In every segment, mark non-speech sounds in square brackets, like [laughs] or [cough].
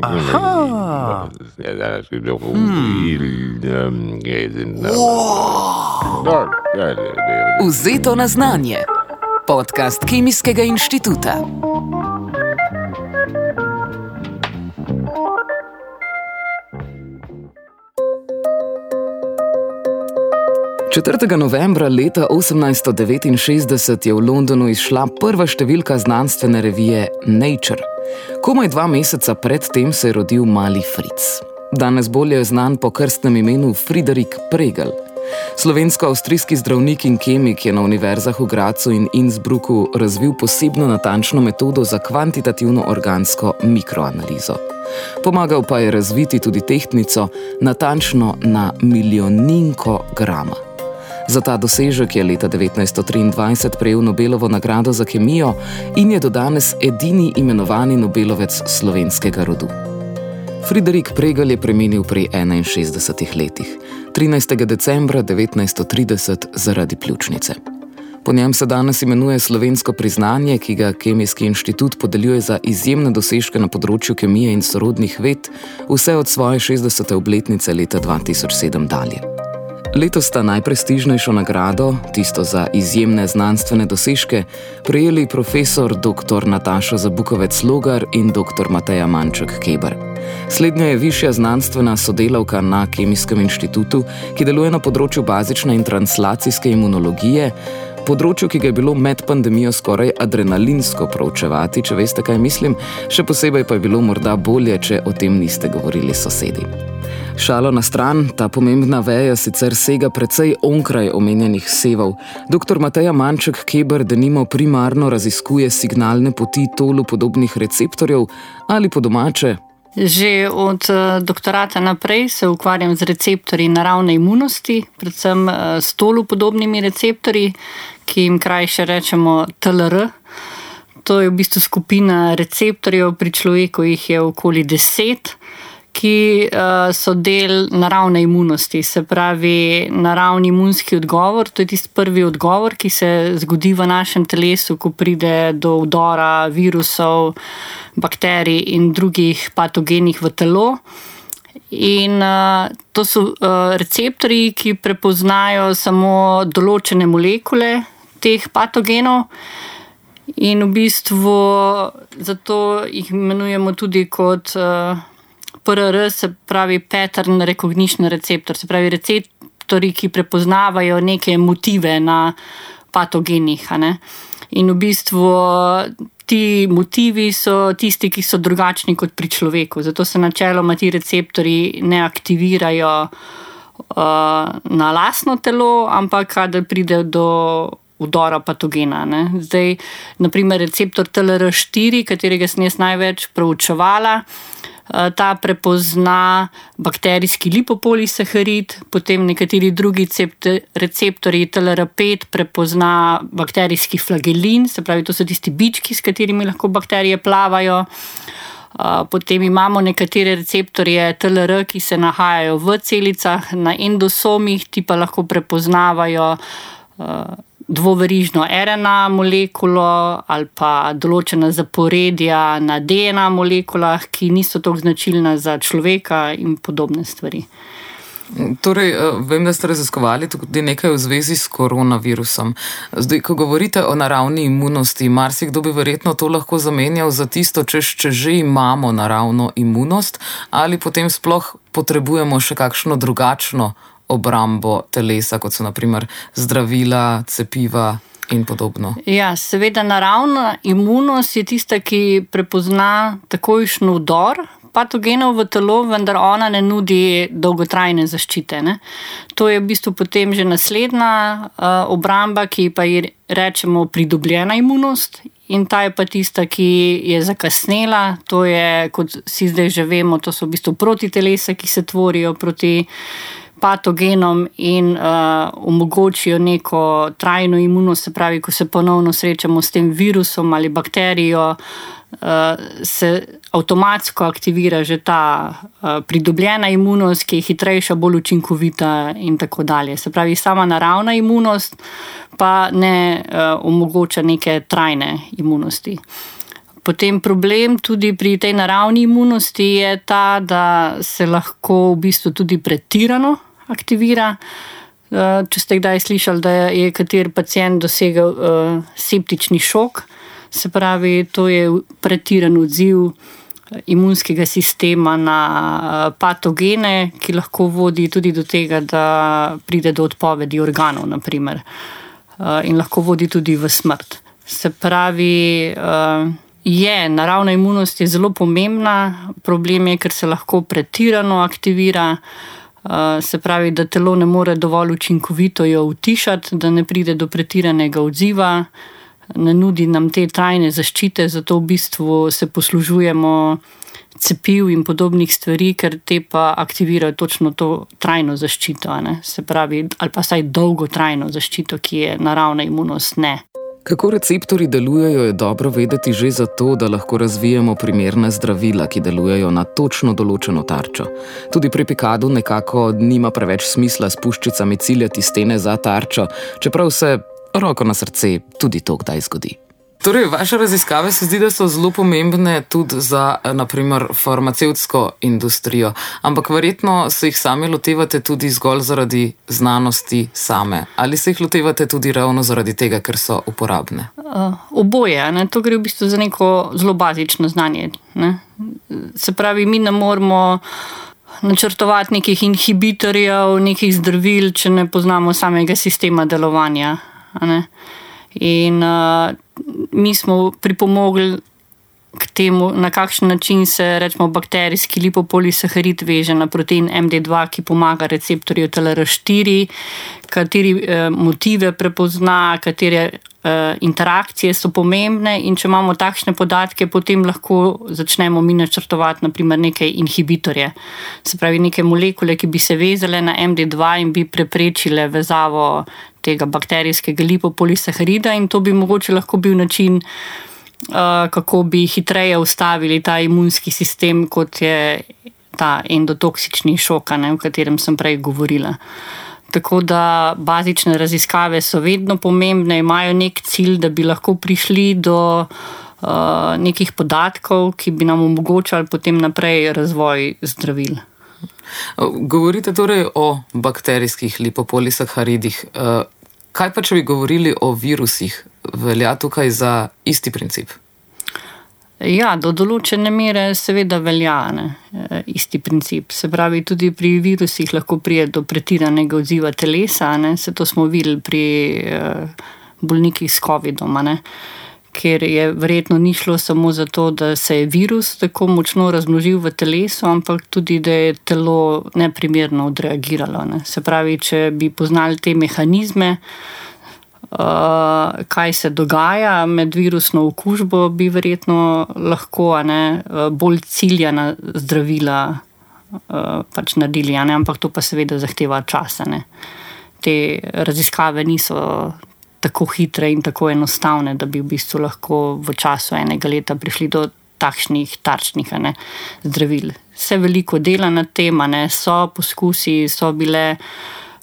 Aha. Ja, dat is ook heel, ehm, ja, zijn, ehm, da, ja, ja, ja. Vzeto na znanje. Podcast Kemijskega inštituta. Četrtega novembra leta 1869 je v Londonu izšla prva številka znanstvene revije Nature. Komaj dva meseca predtem se je rodil mali Fritz. Danes bolje je znan po krstnem imenu Friderik Pregel. Slovensko-avstrijski zdravnik in kemik je na univerzah v Gracu in Innsbrucku razvil posebno natančno metodo za kvantitativno organsko mikroanalizo. Pomagal pa je razviti tudi tehtnico natančno na milijoninko grama. Za ta dosežek je leta 1923 prejel Nobelovo nagrado za kemijo in je do danes edini imenovani Nobelovec slovenskega rodu. Friderik Pregel je preminil pri 61 letih, 13. decembra 1930 zaradi pljučnice. Po njem se danes imenuje slovensko priznanje, ki ga Kemijski inštitut podeljuje za izjemne dosežke na področju kemije in sorodnih ved, vse od svoje 60. obletnice leta 2007 dalje. Letos sta najprestižnejšo nagrado, tisto za izjemne znanstvene dosežke, prejeli profesor dr. Nataša Zabukovec Logar in dr. Mateja Manček Keber. Slednja je višja znanstvena sodelavka na Kemijskem inštitutu, ki deluje na področju bazične in translacijske imunologije, področju, ki ga je bilo med pandemijo skoraj adrenalinsko proučevati, če veste, kaj mislim, še posebej pa je bilo morda bolje, če o tem niste govorili sosedi. Šalo na stran, ta pomembna veja sicer sega precej onkraj omenjenih sevov. Dr. Mateja Manček Keber denimo primarno raziskuje signalne poti tolu podobnih receptorjev ali po domače. Že od eh, doktorata naprej se ukvarjam z receptorji naravne imunosti, predvsem eh, s tolu podobnimi receptorji, ki jim krajše rečemo TLR. To je v bistvu skupina receptorjev, pri človeku jih je okoli deset, ki uh, so del naravne imunosti, se pravi naravni imunski odgovor. To je tisti prvi odgovor, ki se zgodi v našem telesu, ko pride do vdora virusov, bakterij in drugih patogenih v telo. In uh, to so uh, receptorji, ki prepoznajo samo določene molekule teh patogenov. In v bistvu zato jih imenujemo tudi kot uh, PRR, se pravi Pattern Recognition Receptor, se pravi receptori, ki prepoznavajo neke motive na patogenih. In v bistvu ti motivi so tisti, ki so drugačni kot pri človeku. Zato se načeloma ti receptori ne aktivirajo uh, na lastno telo, ampak kadar pride do vdora patogena. Ne. Zdaj, naprimer, receptor TLR4, katerega sem jaz največ proučevala. Eh, Ta prepozna bakterijski lipopolisaharid, potem nekateri drugi cepte- receptorji TLR5 prepozna bakterijski flagelin, se pravi, to so tisti bički, s katerimi lahko bakterije plavajo. Uh, Potem imamo nekatere receptorje TLR, ki se nahajajo v celicah, na endosomih, ti pa lahko prepoznavajo uh, dvoverižno RNA molekulo ali pa določena zaporedja na DNA molekulah, ki niso tako značilna za človeka in podobne stvari. Torej, eh, vem, da ste raziskovali tudi nekaj v zvezi s koronavirusom. Zdaj, ko govorite o naravni imunosti, marsikdo bi verjetno to lahko zamenjal za tisto, če, če že imamo naravno imunost, ali potem sploh potrebujemo še kakšno drugačno obrambo telesa, kot so naprimer zdravila, cepiva. Ja, seveda, naravna imunost je tista, ki prepozna takojšnji vdor patogenov v telo, vendar ona ne nudi dolgotrajne zaščite. Ne? To je v bistvu potem že naslednja uh, obramba, ki pa ji rečemo pridobljena imunost. In ta je pa tista, ki je zakasnela, to je, kot si zdaj že vemo, to so v bistvu protitelesa, ki se tvorijo proti patogenom in uh, omogočijo neko trajno imunost, se pravi, ko se ponovno srečamo s tem virusom ali bakterijo, uh, se avtomatsko aktivira že ta uh, pridobljena imunost, ki je hitrejša, bolj učinkovita in tako dalje. Se pravi, sama naravna imunost pa ne uh, omogoča neke trajne imunosti. potem problem tudi pri tej naravni imunosti je ta, da se lahko v bistvu tudi pretirano aktivira. Uh, če ste kdaj slišali, da je kater pacijent dosegel uh, septični šok, se pravi, to je pretiran odziv imunskega sistema na patogene, ki lahko vodi tudi do tega, da pride do odpovedi organov, naprimer, in lahko vodi tudi v smrt. Se pravi, je naravna imunost je zelo pomembna, problem je, ker se lahko pretirano aktivira. Se pravi, da telo ne more dovolj učinkovito jo utišati, da ne pride do pretiranega odziva, ne nudi nam te trajne zaščite, zato v bistvu se poslužujemo cepiv in podobnih stvari, ker te pa aktivirajo točno to trajno zaščito, se pravi, ali pa vsaj dolgotrajno zaščito, ki je naravna imunost ne. Kako receptori delujejo, je dobro vedeti že zato, da lahko razvijemo primerne zdravila, ki delujejo na točno določeno tarčo. Tudi pri pikadu nekako nima preveč smisla s puščicami ciljati stene za tarčo, čeprav se, roko na srce, tudi to kdaj zgodi. Torej, vaše raziskave se zdi, da so zelo pomembne tudi za, naprimer, farmacevtsko industrijo, ampak verjetno se jih sami lotevate tudi zgolj zaradi znanosti same. Ali se jih lotevate tudi ravno zaradi tega, ker so uporabne? Uh, oboje, ne? to gre v bistvu za neko zelo bazično znanje. Ne? Se pravi, mi ne moramo. Načrtovati nekih inhibitorjev, nekih zdravil, če ne poznamo samega sistema delovanja. In uh, mi smo pripomogli k temu, na kakšen način se rečemo, bakterijski lipopolisaharid veže na protein MD2, ki pomaga receptorju TLR4, kateri eh, motive prepozna, katere interakcije so pomembne. In če imamo takšne podatke, potem lahko začnemo mi načrtovati naprimer, neke inhibitorje, se pravi, neke molekule, ki bi se vezale na MD2 in bi preprečile vezavo tega bakterijskega lipopolisaharida, in to bi mogoče lahko bil način. Uh, kako bi hitreje ustavili ta imunski sistem, kot je ta endotoksični šok, ne, o katerem sem prej govorila. Tako da bazične raziskave so vedno pomembne, imajo nek cilj, da bi lahko prišli do uh, nekih podatkov, ki bi nam omogočali potem naprej razvoj zdravil. Govorite torej o bakterijskih lipopolisaharidih. Uh, Kaj pa, če bi govorili o virusih, velja tukaj za isti princip? Ja, do določene mere, seveda, velja ne, e, isti princip. Se pravi, tudi pri virusih lahko pride do pretiranega odziva telesa, ne, se to smo videli pri e, bolnikih s COVID-om ker je verjetno ni šlo samo zato, da se je virus tako močno razmnožil v telesu, ampak tudi, da je telo neprimerno odreagiralo. Ne. Se pravi, če bi poznali te mehanizme, uh, kaj se dogaja med virusno okužbo, bi verjetno lahko ne, bolj ciljana zdravila uh, pač naredili, ampak to pa seveda zahteva časa. Ne. Te raziskave niso tako hitre in tako enostavne, da bi v bistvu lahko v času enega leta prišli do takšnih tarčnih ne, zdravil. Vse veliko dela na tem, ne, so poskusi, so bile,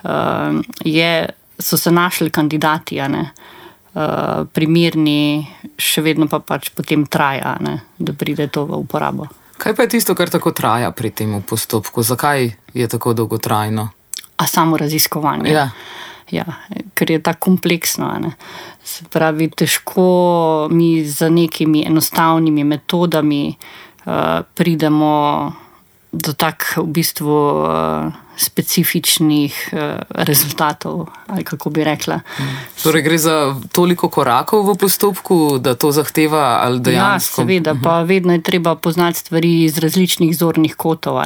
uh, je, so se našli kandidati, ne, uh, primerni, še vedno pa pač potem traja, ne, da pride to v uporabo. Kaj pa je tisto, kar tako traja pri tem postopku? Zakaj je tako dolgotrajno? A samo raziskovanje. Ja ja, ker je tako kompleksno. Ne. Se pravi, težko mi z nekimi enostavnimi metodami uh, pridemo do tako v bistvu. Uh, Specifičnih uh, rezultatov, ali kako bi rekla. Torej, gre za toliko korakov v postopku, da to zahteva, ali je to? Ja, seveda, uh -huh. pa vedno je treba poznati stvari iz različnih zornih kotov. Uh,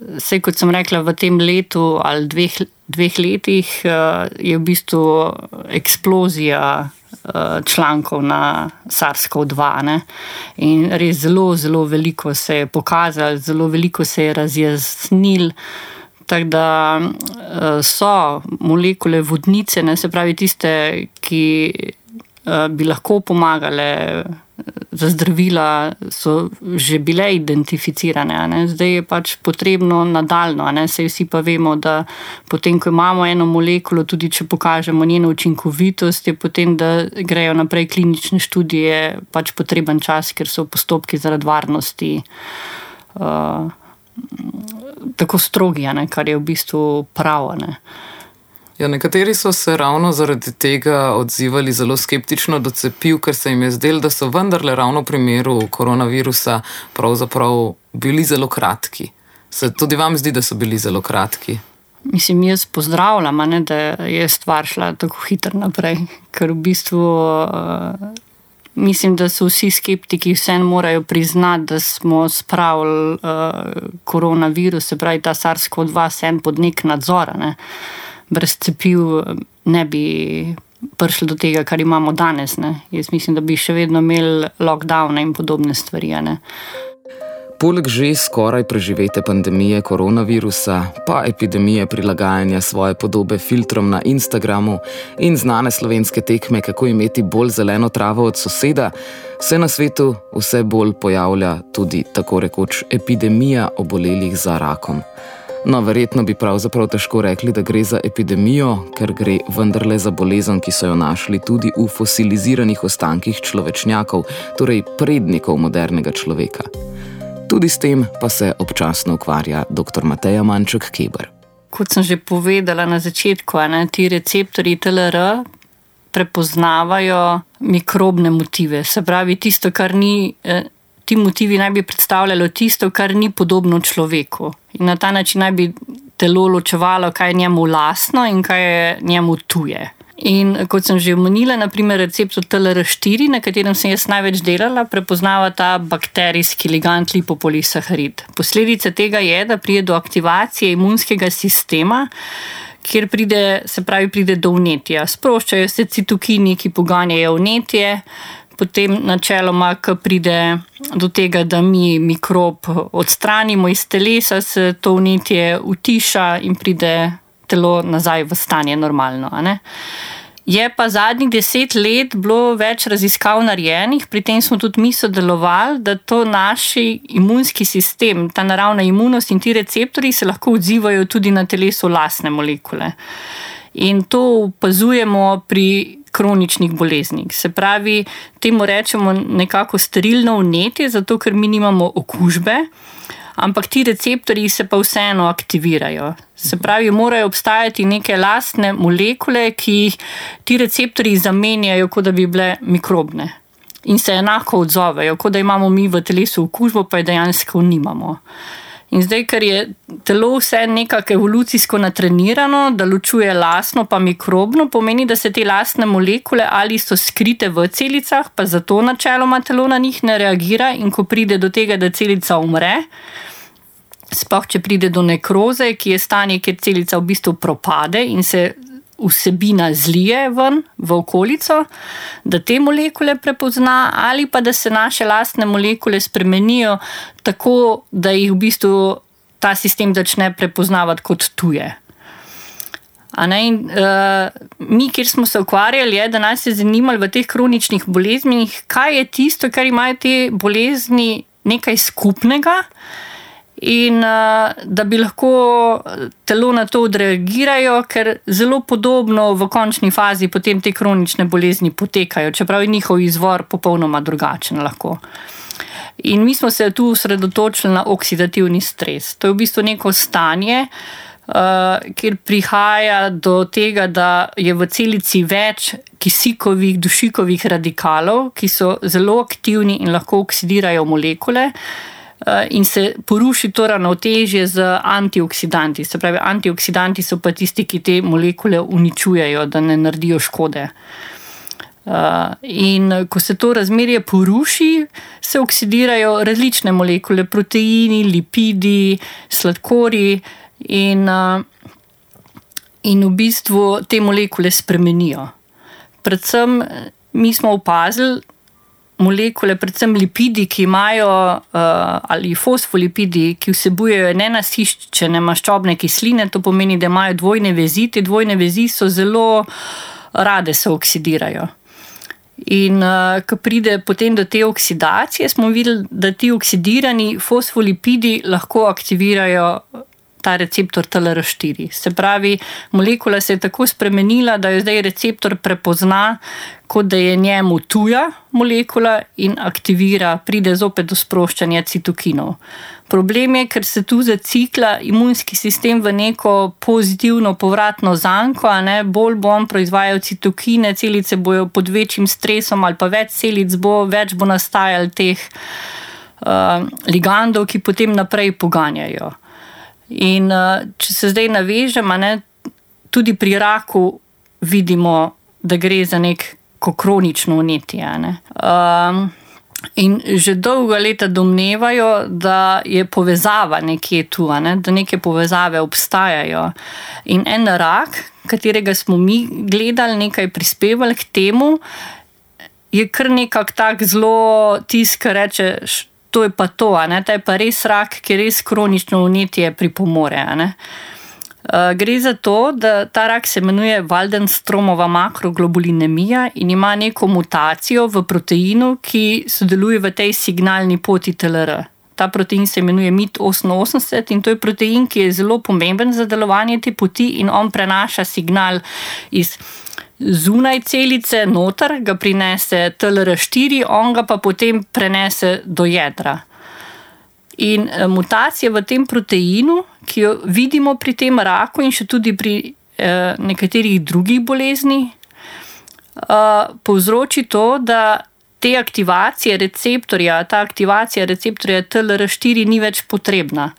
Vse, kot sem rekla, v tem letu ali dveh, dveh letih uh, je v bistvu eksplozija člankov na SARS-CoV-2. In res zelo, zelo veliko se je pokazalo, zelo veliko se je razjasnil. Tako da uh, so molekule vodnice, ne, se pravi tiste, ki uh, bi lahko pomagale za zdravila so že bile identificirane. Zdaj je pač potrebno nadaljno. Sej vsi pa vemo, da potem, ko imamo eno molekulo, tudi če pokažemo njeno učinkovitost, je potem, da grejo naprej klinične študije, pač potreben čas, ker so postopki zaradi varnosti. Uh, Tako strogi, ne, kar je v bistvu pravo. Ja, nekateri so se ravno zaradi tega odzivali zelo skeptično do cepiv, ker se jim je zdelo, da so vendarle ravno v primeru koronavirusa bili zelo kratki. Se tudi vam zdi, da so bili zelo kratki? Mislim, jaz pozdravljam, ne, da je stvar šla tako hitro naprej, ker v bistvu. Uh, Mislim, da so vsi skeptiki vseeno morajo priznati, da smo spravili uh, koronavirus, se pravi ta SARS-CoV-2, pod nek nadzor. Ne. Uh, brez cepiv ne bi prišli do tega, kar imamo danes. Ne. Jaz mislim, da bi še vedno imeli lockdown in podobne stvari. Ne. Poleg že skoraj preživete pandemije koronavirusa, pa epidemije prilagajanja svoje podobe filtrom na Instagramu in znane slovenske tekme, kako imeti bolj zeleno travo od soseda, se na svetu vse bolj pojavlja tudi tako rekoč epidemija obolelih za rakom. No, verjetno bi pravzaprav težko rekli, da gre za epidemijo, ker gre vendarle za bolezen, ki so jo našli tudi v fosiliziranih ostankih človečnjakov, torej prednikov modernega človeka. Tudi s tem pa se občasno ukvarja dr. Mateja Manček Keber. Kot sem že povedala na začetku, ne, ti receptori TLR prepoznavajo mikrobne motive, se pravi tisto, kar ni. Eh, ti motivi naj bi predstavljali tisto, kar ni podobno človeku. In na ta način naj bi telo ločevalo, kaj je njemu lastno in kaj je njemu tuje. In kot sem že omenila, naprimer recept TLR4, na katerem sem jaz največ delala, prepoznava ta bakterijski ligand lipopolisaharid. Posledica tega je, da pride do aktivacije imunskega sistema. Kjer pride, se pravi, pride do vnetja. Sproščajo se citokini, ki poganjajo vnetje, potem načeloma, ko pride do tega, da mi mikrob odstranimo iz telesa, se to vnetje utiša in pride telo nazaj v stanje normalno. Je pa zadnjih deset let bilo več raziskav narejenih, pri tem smo tudi mi sodelovali, da to naš imunski sistem, ta naravna imunost in ti receptori se lahko odzivajo tudi na telesu lastne molekule. In to opazujemo pri kroničnih boleznih. Se pravi, temu rečemo nekako sterilno vnetje, zato ker mi nimamo okužbe, ampak ti receptori se pa vseeno aktivirajo. Se pravi, morajo obstajati neke lastne molekule, ki jih ti receptori zamenjajo, kot da bi bile mikrobne. In se enako odzovejo, kot da imamo mi v telesu okužbo, pa je dejansko nimamo. In zdaj, ker je telo vse nekako evolucijsko natrenirano, da ločuje lastno pa mikrobno, pomeni, da se te lastne molekule ali so skrite v celicah, pa zato načeloma telo na njih ne reagira, in ko pride do tega, da celica umre. Sploh, če pride do nekroze, ki je stanje, kjer celica v bistvu propade in se vsebina zlije ven v okolico, da te molekule prepozna, ali pa da se naše lastne molekule spremenijo tako, da jih v bistvu ta sistem začne prepoznavati kot tuje. In, uh, mi, kjer smo se ukvarjali, je, da nas je zanimalo v teh kroničnih boleznih, kaj je tisto, kar imajo te bolezni nekaj skupnega, uh, in uh, da bi lahko telo na to odreagiralo, ker zelo podobno v končni fazi potem te kronične bolezni potekajo, čeprav je njihov izvor popolnoma drugačen. Lahko. In mi smo se tu osredotočili na oksidativni stres. To je v bistvu neko stanje, uh, kjer prihaja do tega, da je v celici več kisikovih, dušikovih radikalov, ki so zelo aktivni in lahko oksidirajo molekule. Eh, in se poruši to ravnotežje z antioksidanti. Se pravi, antioksidanti so pa tisti, ki te molekule uničujejo, da ne naredijo škode. Uh, in ko se to razmerje poruši, se oksidirajo različne molekule, proteini, lipidi, sladkori, in, uh, in v bistvu te molekule spremenijo. Predvsem mi smo opazili, molekule, predvsem lipidi, ki imajo uh, ali fosfolipidi, ki vsebujejo nenasiščene maščobne kisline, to pomeni, da imajo dvojne vezi. Te dvojne vezi so zelo rade, se oksidirajo. In uh, ko pride potem do te oksidacije, smo videli, da ti oksidirani fosfolipidi lahko aktivirajo ta receptor TLR4. Se pravi, molekula se je tako spremenila, da jo zdaj receptor prepozna, kot da je njemu tuja molekula in aktivira, pride zopet do sproščanja citokinov. Problem je, ker se tu zacikla imunski sistem v neko pozitivno povratno zanko, ne, bolj bo on proizvajal citokine, celice bojo pod večjim stresom, ali pa več celic bo, več bo nastajalo teh uh, ligandov, ki potem naprej poganjajo. In uh, če se zdaj navežemo, ne, tudi pri raku vidimo, da gre za neko kronično unetje. Um, in že dolga leta domnevajo, da je povezava nekje tu, ne, da neke povezave obstajajo. In en rak, katerega smo mi gledali, nekaj prispevali k temu, je kar nekako tako zelo tisk, reče to je pa to, ne? ta je pa res rak, ki res kronično unetje pripomore. Uh, gre za to, da ta rak se imenuje Waldenstromova makroglobulinemija in ima neko mutacijo v proteinu, ki sodeluje v tej signalni poti TLR. Ta protein se imenuje MIT-88 in to je protein, ki je zelo pomemben za delovanje te poti in on prenaša signal iz zunaj celice, noter, ga prinese TLR4, on ga pa potem prenese do jedra. In eh, mutacija v tem proteinu, ki jo vidimo pri tem raku in še tudi pri eh, nekaterih drugih boleznih, eh, povzroči to, da te aktivacije receptorja, ta aktivacija receptorja TLR4 ni več potrebna.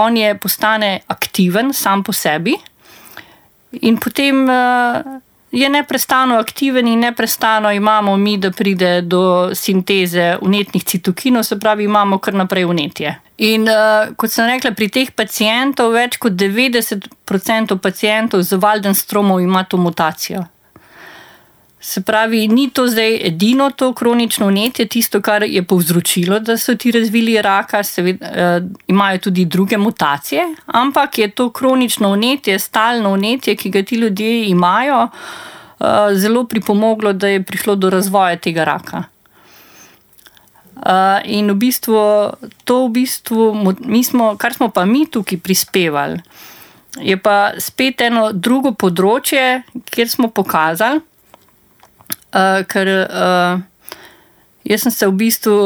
On je postane aktiven sam po sebi in potem. Eh, je neprestano aktiven in neprestano imamo mi, da pride do sinteze unetnih citokinov, se pravi, imamo kar naprej unetje. In uh, kot sem rekla, pri teh pacijentov več kot 90% pacijentov z Waldenstromom ima to mutacijo. Se pravi, ni to zdaj edino to kronično unetje, tisto, kar je povzročilo, da so ti razvili raka, seveda eh, imajo tudi druge mutacije, ampak je to kronično unetje, stalno unetje, ki ga ti ljudje imajo, eh, zelo pripomoglo, da je prišlo do razvoja tega raka. Uh, in v bistvu to, v bistvu, smo, kar smo pa mi tukaj prispevali, je pa spet eno drugo področje, kjer smo pokazali, Uh, ker uh, jaz sem se v bistvu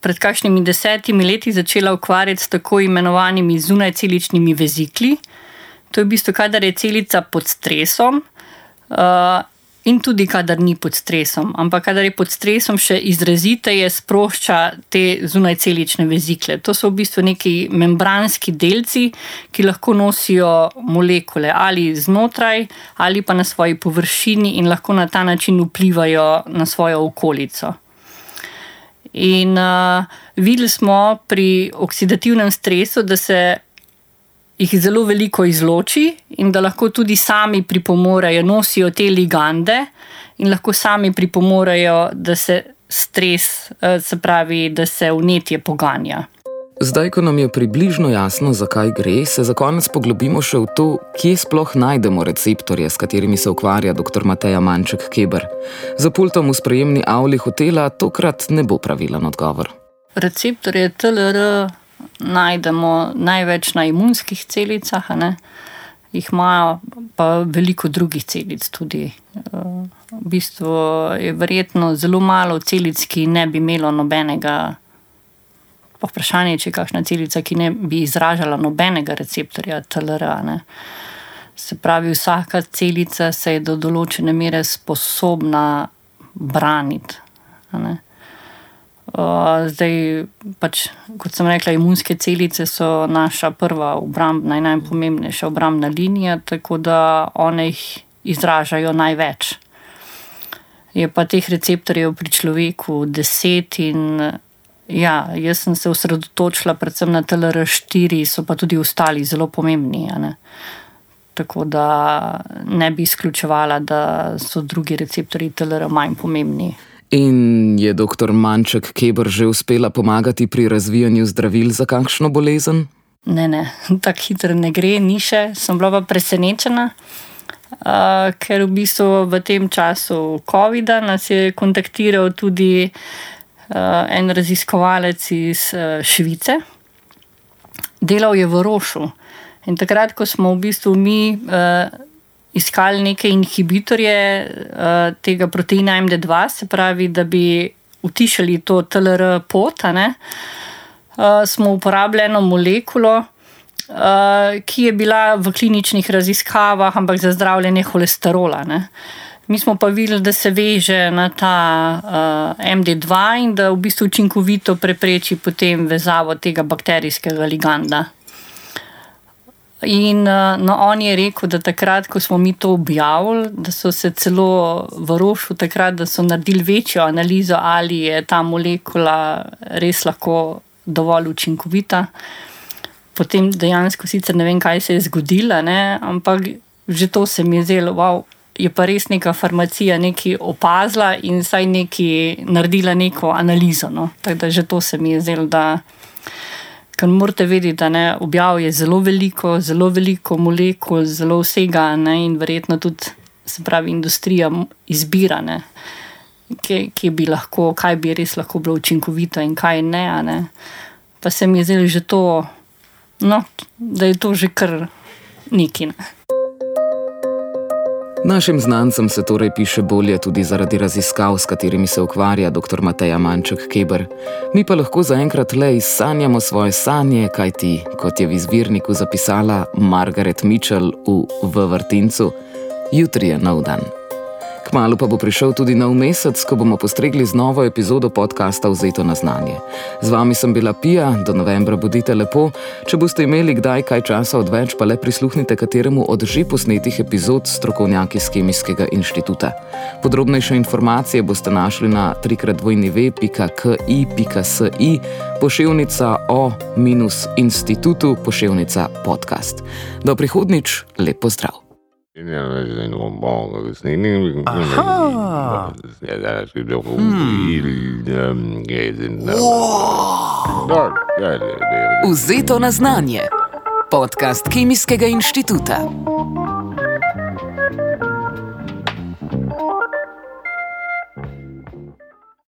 pred kakšnimi desetimi leti začela ukvarjati s tako imenovanimi zunajceličnimi vezikli. To je v bistvu, kadar je celica pod stresom. Uh, in tudi, kadar ni pod stresom. Ampak, kadar je pod stresom, še izraziteje sprošča te zunajcelične vezikle. To so v bistvu neki membranski delci, ki lahko nosijo molekule ali znotraj, ali pa na svoji površini in lahko na ta način vplivajo na svojo okolico. In uh, videli smo pri oksidativnem stresu, da se jih zelo veliko izloči in da lahko tudi sami pripomorejo, nosijo te ligande in lahko sami pripomorejo, da se stres, eh, se pravi, da se vnetje poganja. Zdaj, ko nam je približno jasno, zakaj gre, se za konec poglobimo še v to, kje sploh najdemo receptorje, s katerimi se ukvarja dr. Mateja Manček Keber. Za pultom v sprejemni avli hotela tokrat ne bo pravilen odgovor. Receptor je TLR najdemo največ na imunskih celicah, ne? jih imajo pa veliko drugih celic tudi. Eh, v bistvu je verjetno zelo malo celic, ki ne bi imelo nobenega. Pa vprašanje je, če je kakšna celica, ki ne bi izražala nobenega receptorja TLR. Ne? Se pravi, vsaka celica se je do določene mere sposobna braniti. Zdaj, pač, kot sem rekla, imunske celice so naša prva obrambna in najpomembnejša obrambna linija, tako da one jih izražajo največ. Je pa teh receptorjev pri človeku deset, in ja, jaz sem se osredotočila predvsem na TLR4, so pa tudi ostali zelo pomembni. Tako da ne bi izključevala, da so drugi receptorji TLR manj pomembni. In je dr. Manček Kebr že uspela pomagati pri razvijanju zdravil za kakšno bolezen? Ne, ne, [laughs] tako hitro ne gre, ni še. Sem bila pa presenečena. uh, ker v bistvu v tem času COVID-a nas je kontaktiral tudi uh, en raziskovalec iz uh, Švice. Delal je v Rošu. In takrat, ko smo v bistvu mi uh, iskali neke inhibitorje uh, tega proteina MD2, se pravi, da bi utišali to TLR pot, uh, smo uporabljali eno molekulo, uh, ki je bila v kliničnih raziskavah, ampak za zdravljenje holesterola. Ne. Mi smo pa videli, da se veže na ta uh, MD2 in da v bistvu učinkovito prepreči potem vezavo tega bakterijskega liganda. In no, on je rekel, da takrat, ko smo mi to objavili, da so se celo v Rošu takrat, da so naredili večjo analizo, ali je ta molekula res lahko dovolj učinkovita. Potem dejansko sicer ne vem, kaj se je zgodilo, ne, ampak že to se mi je zdelo, wow, je pa res neka farmacija nekaj opazila in saj nekaj naredila neko analizo. No. Tako da že to se mi je zdelo, da. Ker morate vedeti, da ne, objav je zelo veliko, zelo veliko molekul, zelo vsega ne, in verjetno tudi, se pravi, industrija izbira, ne, kje, kje bi lahko, kaj bi res lahko bilo učinkovito in kaj ne. ne. Pa se mi je zdelo že to, no, da je to že kar neki. Ne. Našim znancem se torej piše bolje tudi zaradi raziskav, s katerimi se ukvarja dr. Mateja Manček-Keber. Mi pa lahko zaenkrat le izsanjamo svoje sanje, kajti, kot je v izvirniku zapisala Margaret Mitchell v V vrtincu, jutri je nov dan. Kmalo pa bo prišel tudi nov mesec, ko bomo postregli z novo epizodo podcasta Vzeto na znanje. Z vami sem bila Pija, do novembra bodite lepo. Če boste imeli kdaj kaj časa odveč, pa le prisluhnite kateremu od že posnetih epizod strokovnjaki z Kemijskega inštituta. Podrobnejše informacije boste našli na trikratvojnive.ki.si poševnica o-institutu poševnica podcast. Do prihodnič, lepo zdrav! Vzeto na znanje. Podcast Kemijskega inštituta.